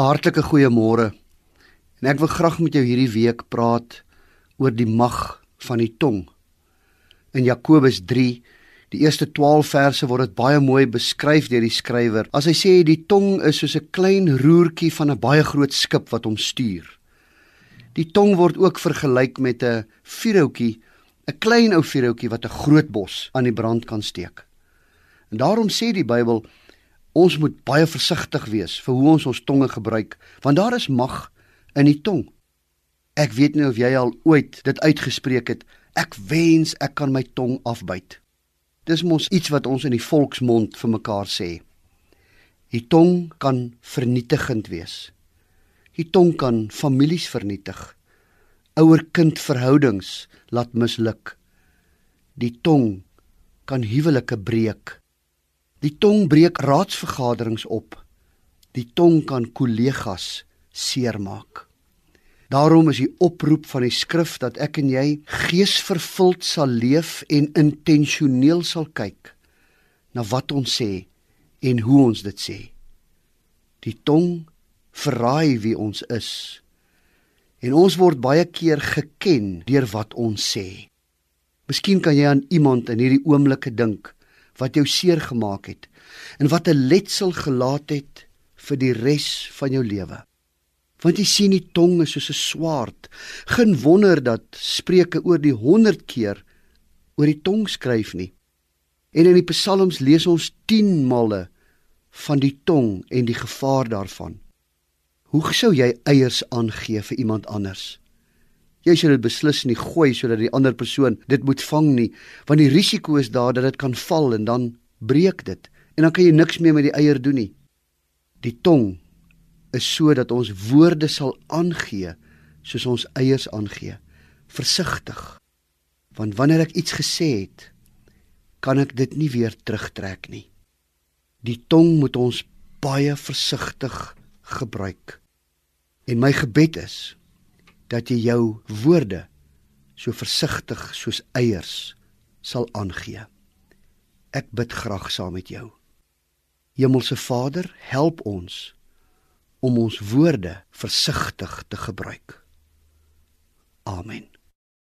Hartlike goeiemôre. En ek wil graag met jou hierdie week praat oor die mag van die tong. In Jakobus 3, die eerste 12 verse word dit baie mooi beskryf deur die skrywer. As hy sê die tong is soos 'n klein roertjie van 'n baie groot skip wat hom stuur. Die tong word ook vergelyk met 'n vuurhoutjie, 'n klein ou vuurhoutjie wat 'n groot bos aan die brand kan steek. En daarom sê die Bybel ons moet baie versigtig wees vir hoe ons ons tonge gebruik, want daar is mag in die tong. Ek weet nie of jy al ooit dit uitgespreek het, ek wens ek kan my tong afbyt. Dis mos iets wat ons in die volksmond vir mekaar sê. Die tong kan vernietigend wees. Die tong kan families vernietig. Ouer-kind verhoudings laat misluk. Die tong kan huwelike breek. Die tong breek raadsvergaderings op. Die tong kan kollegas seermaak. Daarom is die oproep van die skrif dat ek en jy geesvervuld sal leef en intentioneel sal kyk na wat ons sê en hoe ons dit sê. Die tong verraai wie ons is. En ons word baie keer geken deur wat ons sê. Miskien kan jy aan iemand in hierdie oomblikke dink wat jou seer gemaak het en wat 'n letsel gelaat het vir die res van jou lewe. Want jy sien die tong is soos 'n swaard. Geen wonder dat Spreuke oor die 100 keer oor die tong skryf nie. En in die Psalms lees ons 10 male van die tong en die gevaar daarvan. Hoe sou jy eiers aangee vir iemand anders? Jy sal dit beslis nie gooi sodat die ander persoon dit moet vang nie, want die risiko is daar dat dit kan val en dan breek dit en dan kan jy niks meer met die eier doen nie. Die tong is sodat ons woorde sal aangee soos ons eiers aangee. Versigtig. Want wanneer ek iets gesê het, kan ek dit nie weer terugtrek nie. Die tong moet ons baie versigtig gebruik. En my gebed is dat jy jou woorde so versigtig soos eiers sal aangee. Ek bid graag saam met jou. Hemelse Vader, help ons om ons woorde versigtig te gebruik. Amen.